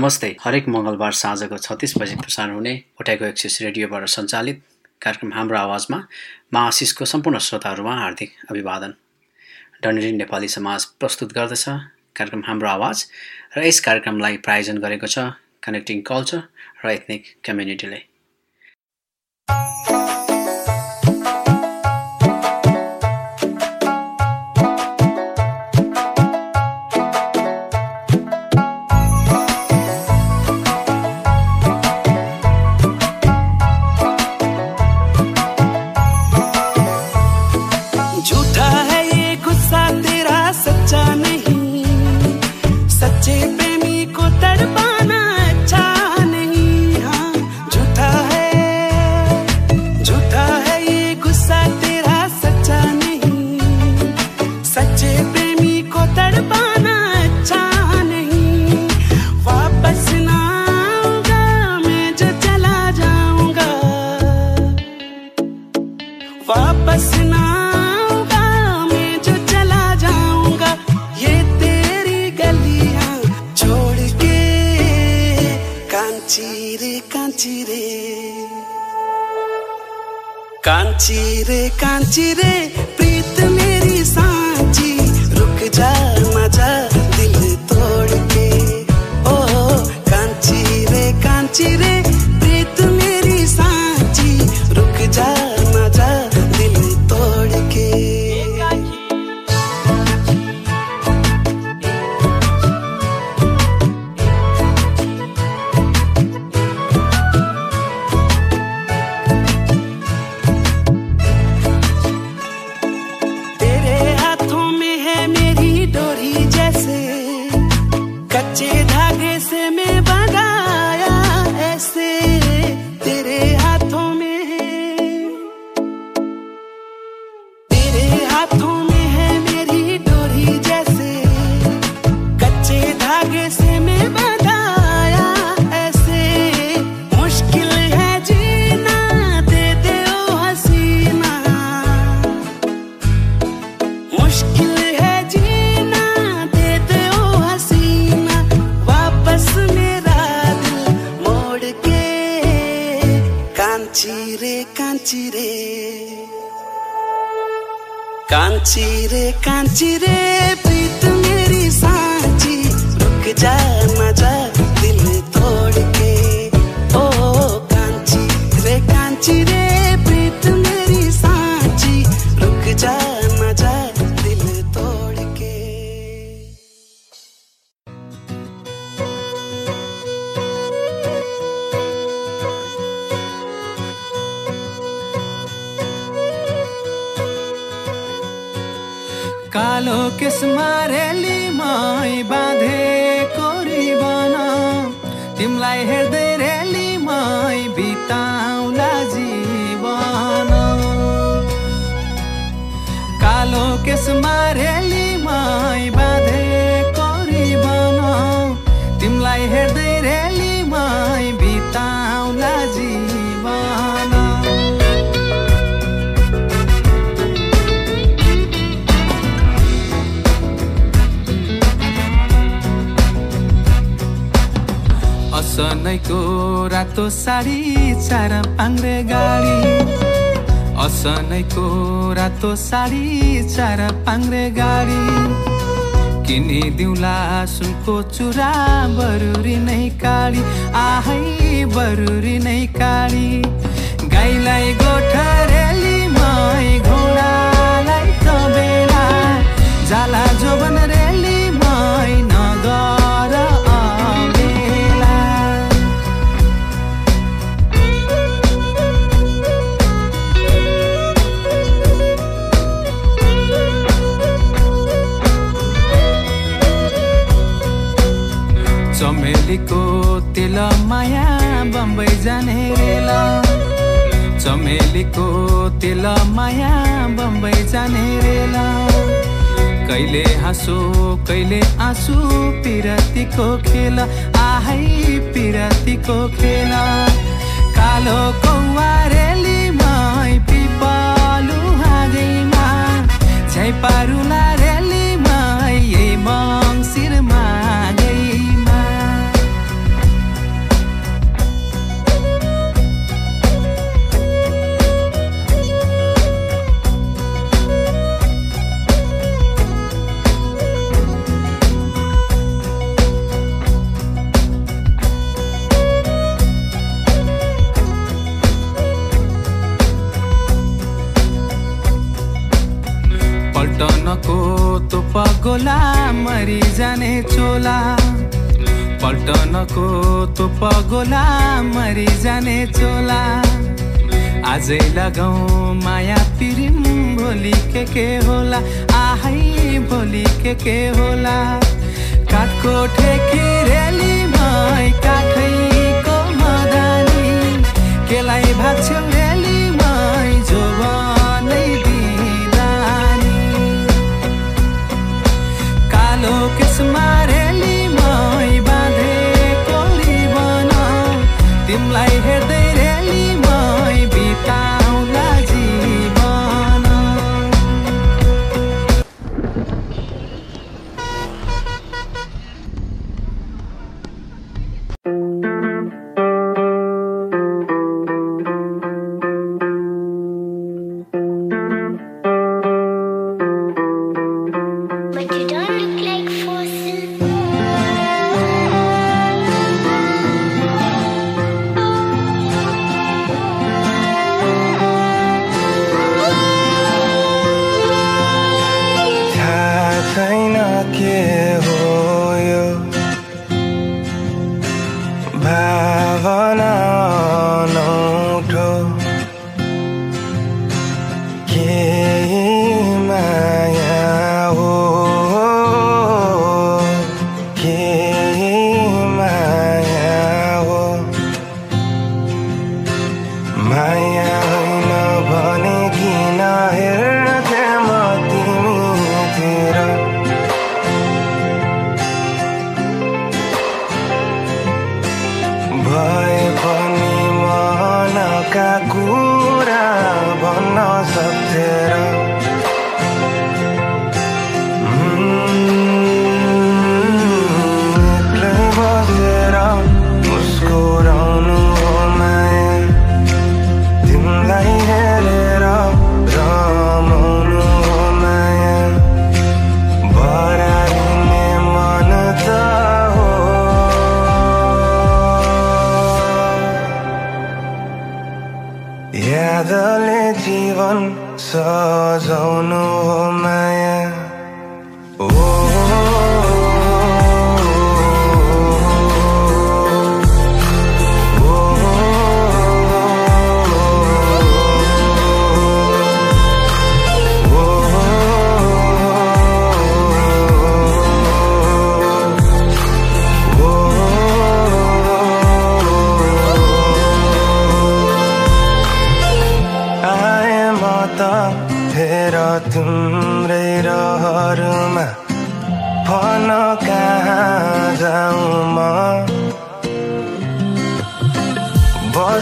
नमस्ते। हरेक मङ्गलबार साँझको छत्तिस बजी प्रसारण हुने उठाएको एक्सिस रेडियोबाट सञ्चालित कार्यक्रम हाम्रो आवाजमा मा आशिषको सम्पूर्ण श्रोताहरूमा हार्दिक अभिवादन। डनेरी नेपाली समाज प्रस्तुत गर्दछ कार्यक्रम हाम्रो आवाज र यस कार्यक्रमलाई प्रायोजन गरेको छ कनेक्टिङ कल्चर र एथनिक कम्युनिटीले कांची रे कांची रे कांची रे कांची रे प्रीत मेरी सांची रुक जा, ना जा, दिल तोड़ के। ओ कांची रे कांची रे प्रीत मेरी सांची रुक जा केसमा रेलीमै बाँधेको रिबन तिमीलाई हेर्दै असनैको रातो साडी चार पाङ्रे गाडी। असनैको रातो साडी चार पाङ्रे गाडी। किनिदिउँला सुनको चुरा बरुरी नै काडी। आहै बरुरी नै काडी। गाईलाई गोठरेली तेल माया बम्बई जाने रेला कहिले हाँसो कहिले आँसु पिरतीको खेल आहै पिरतीको खेल कालो कौवा रेलीमै पिपलु हाँगैमा झै पारुला तोप गोला मरि जाने चोला। पल्टनको तोप गोला मरि जाने चोला। आजै लगाउँ माया पिरिम भोलि के के होला? आहै भोलि के के होला? काठको ठेकी रेलीमै काठैको मदानी। केलाई भाग्छौ रेलीमै जोबनै तिमीलाई हेर्दै यादले जीवन सजाउनु हो माया।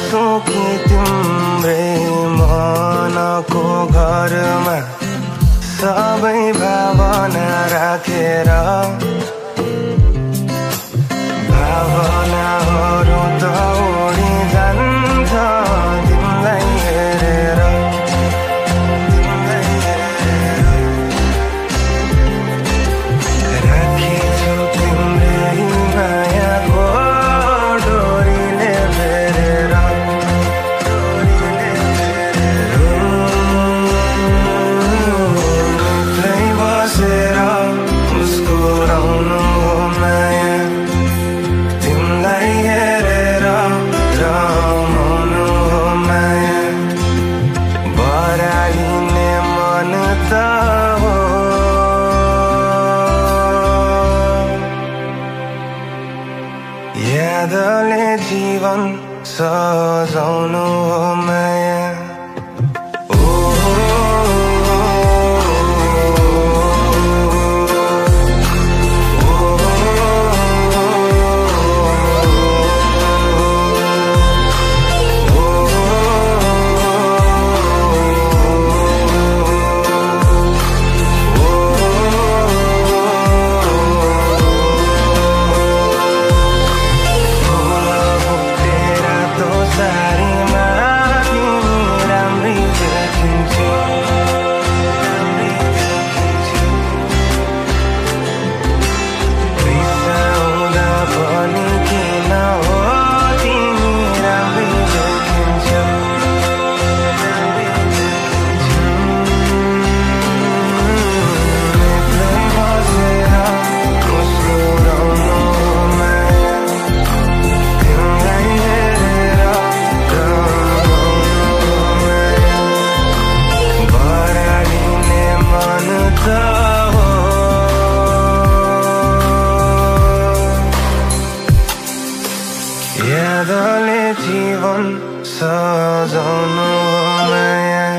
बसौँ कि तिम्रै मनको घरमा सबै भावना राखेर। बदले जीवन सजाना मैं।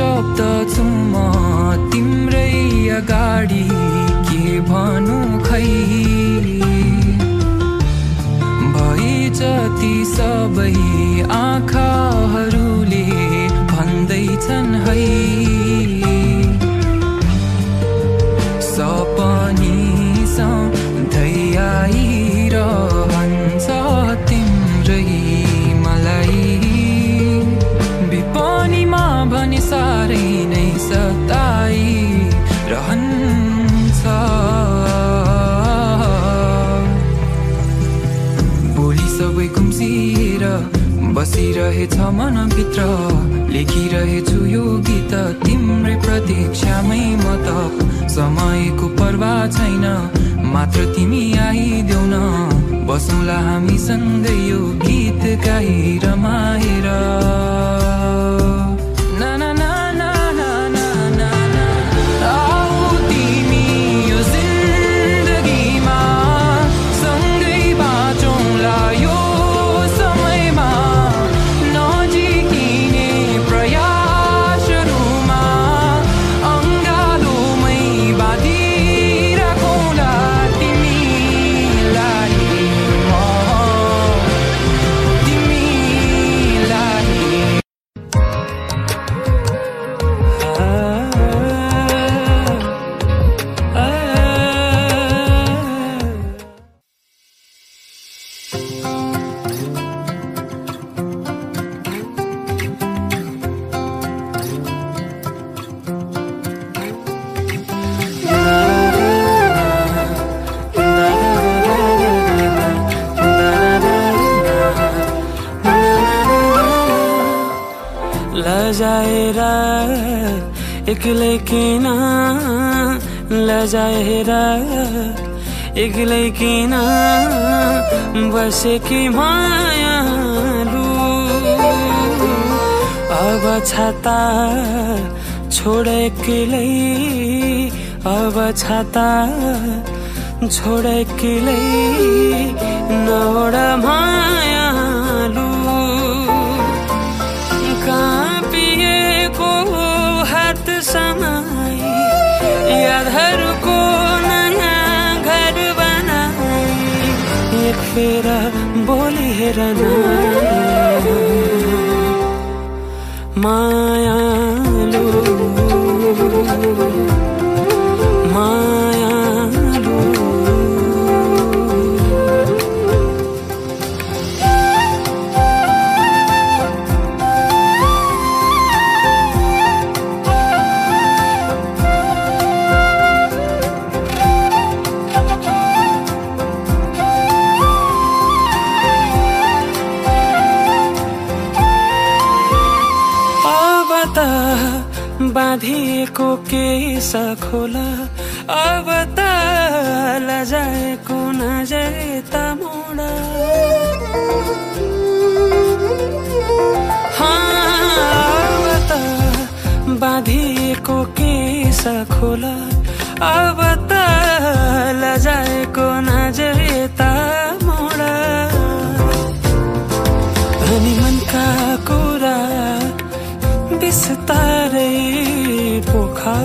निशब्द छु म तिम्रै अगाडि के भनु खै? भए जति सबै आँखाहरूले भन्दैछन् है। बसिरहेछ मनभित्र लेखिरहेछु यो गीत। तिम्रै प्रतीक्षामै म त समयको पर्वाह छैन मात्र तिमी आइदेऊ न बसौँला हामी सँगै यो गीत गाई रमाएर एक्लै किन लजाएर एक्लै किन बसेकी मायालु अब छाता छोड एक्लै अब छाता छोड एक्लै नौड मायालु यादहरूको नयाँ घर बनाई। एक फेर बोली हेर न केस खोला अब त लजाएको नजता मोडा। अब त बाँधिएको केस खोला अब त लजाएको नजता मोडा। अनि मनका कुरा बिस्तारै पोखा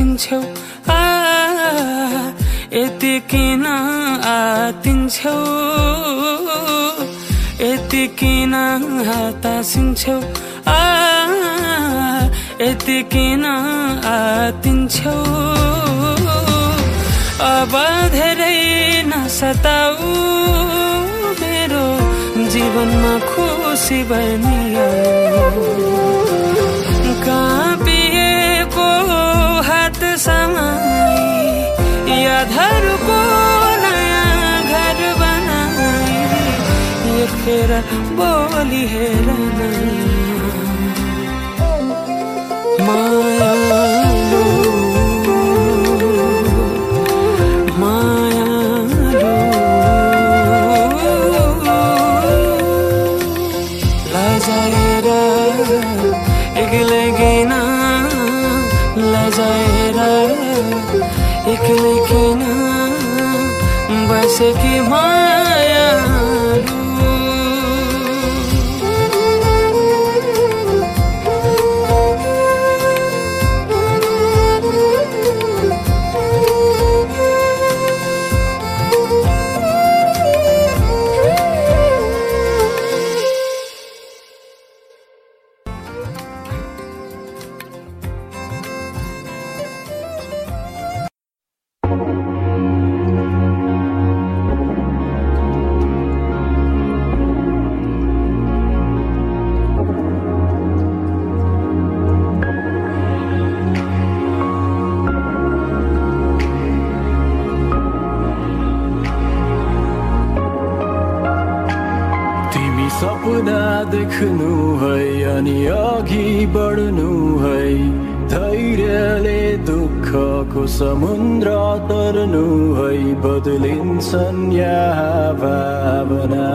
हातासिन्छौ आ यति किन आतिन्छौ यति किन हातासिन्छौ आ यति किन आतिन्छौ अब धेरै नसताउ मेरो जीवनमा खुसी बनियो। समाई यादहरूको नयाँ घर बनाई। एक फेर बोली हेर न बसेकी मायालु अनि अघि बढ्नु है। धैर्यले दुःखको समुद्र तर्नु है। बदलिन्छन् यहाँ भावना।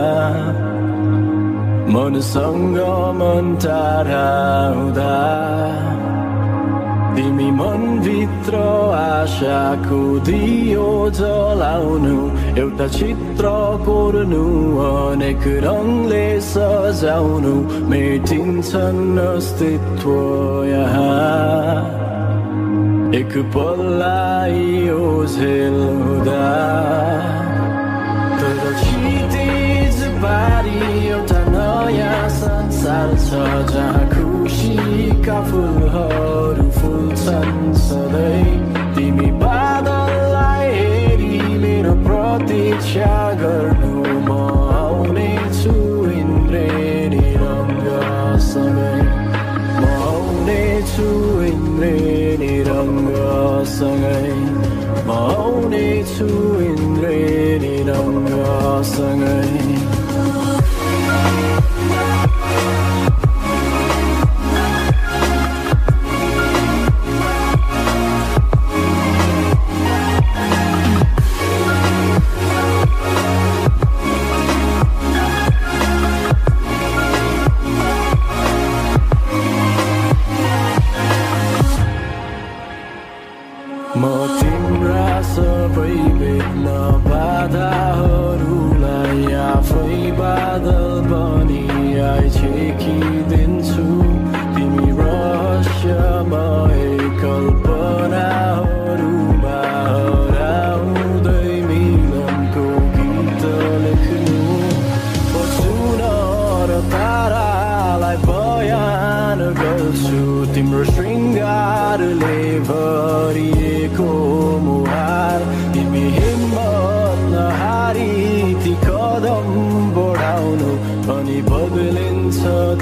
मनसँग मन टाढा हुँदा। तिमी मनभित्र आशाको दियो जलाउनु एउटा चित्र कोर्नु अनेक रङले सजाउनु मेटिन्छन् अस्तित्व एक पल्लाई ओझेल तर पारी एउटा नयाँ संसार छ जहाँ खुसीका फुलहरू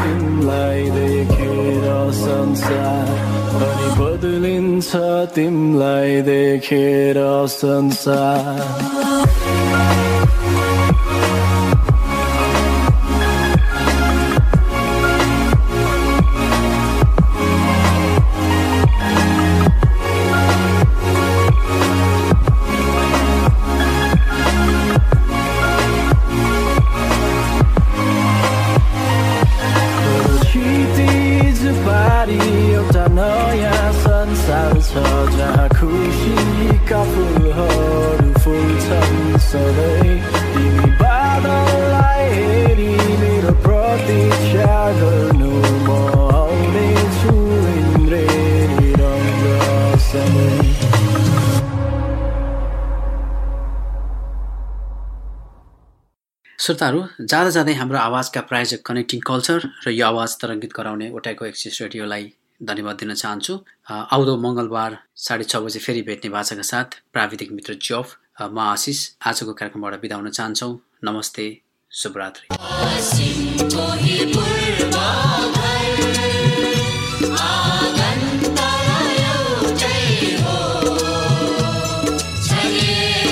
तिमलाई देखेर संसार अनि बदलिन्छ तिमलाई देखेर संसार श्रोताहरू जाँदा जाँदै हाम्रो आवाजका प्रायोजक कनेक्टिङ कल्चर र यो आवाज तरङ्गित गराउने ओटाको एक्सिस रेडियोलाई धन्यवाद दिन चाहन्छु। आउँदो मङ्गलबार साढे छ बजे फेरि भेट्ने भाषाका साथ प्राविधिक मित्र जफ म आशिष। आजको कार्यक्रमबाट बिदा हुन चाहन्छौँ। नमस्ते शुभरात्रि।